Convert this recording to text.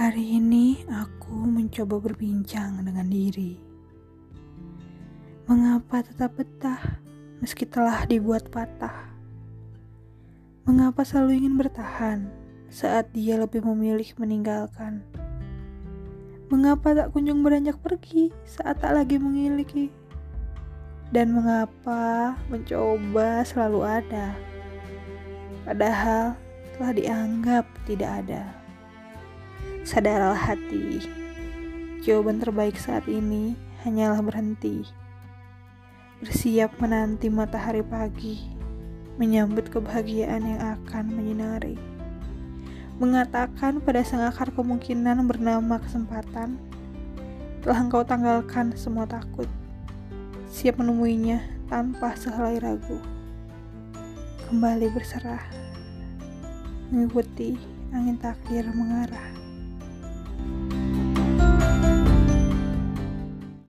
Hari ini aku mencoba berbincang dengan diri. Mengapa tetap betah meski telah dibuat patah? Mengapa selalu ingin bertahan saat dia lebih memilih meninggalkan? Mengapa tak kunjung beranjak pergi saat tak lagi memiliki? Dan mengapa mencoba selalu ada? Padahal telah dianggap tidak ada. Sadarlah hati, jawaban terbaik saat ini hanyalah berhenti. Bersiap menanti matahari pagi, menyambut kebahagiaan yang akan menyinari. Mengatakan pada sang akar kemungkinan bernama kesempatan, telah engkau tanggalkan semua takut. Siap menemuinya tanpa sehelai ragu. Kembali berserah, mengikuti angin takdir mengarah.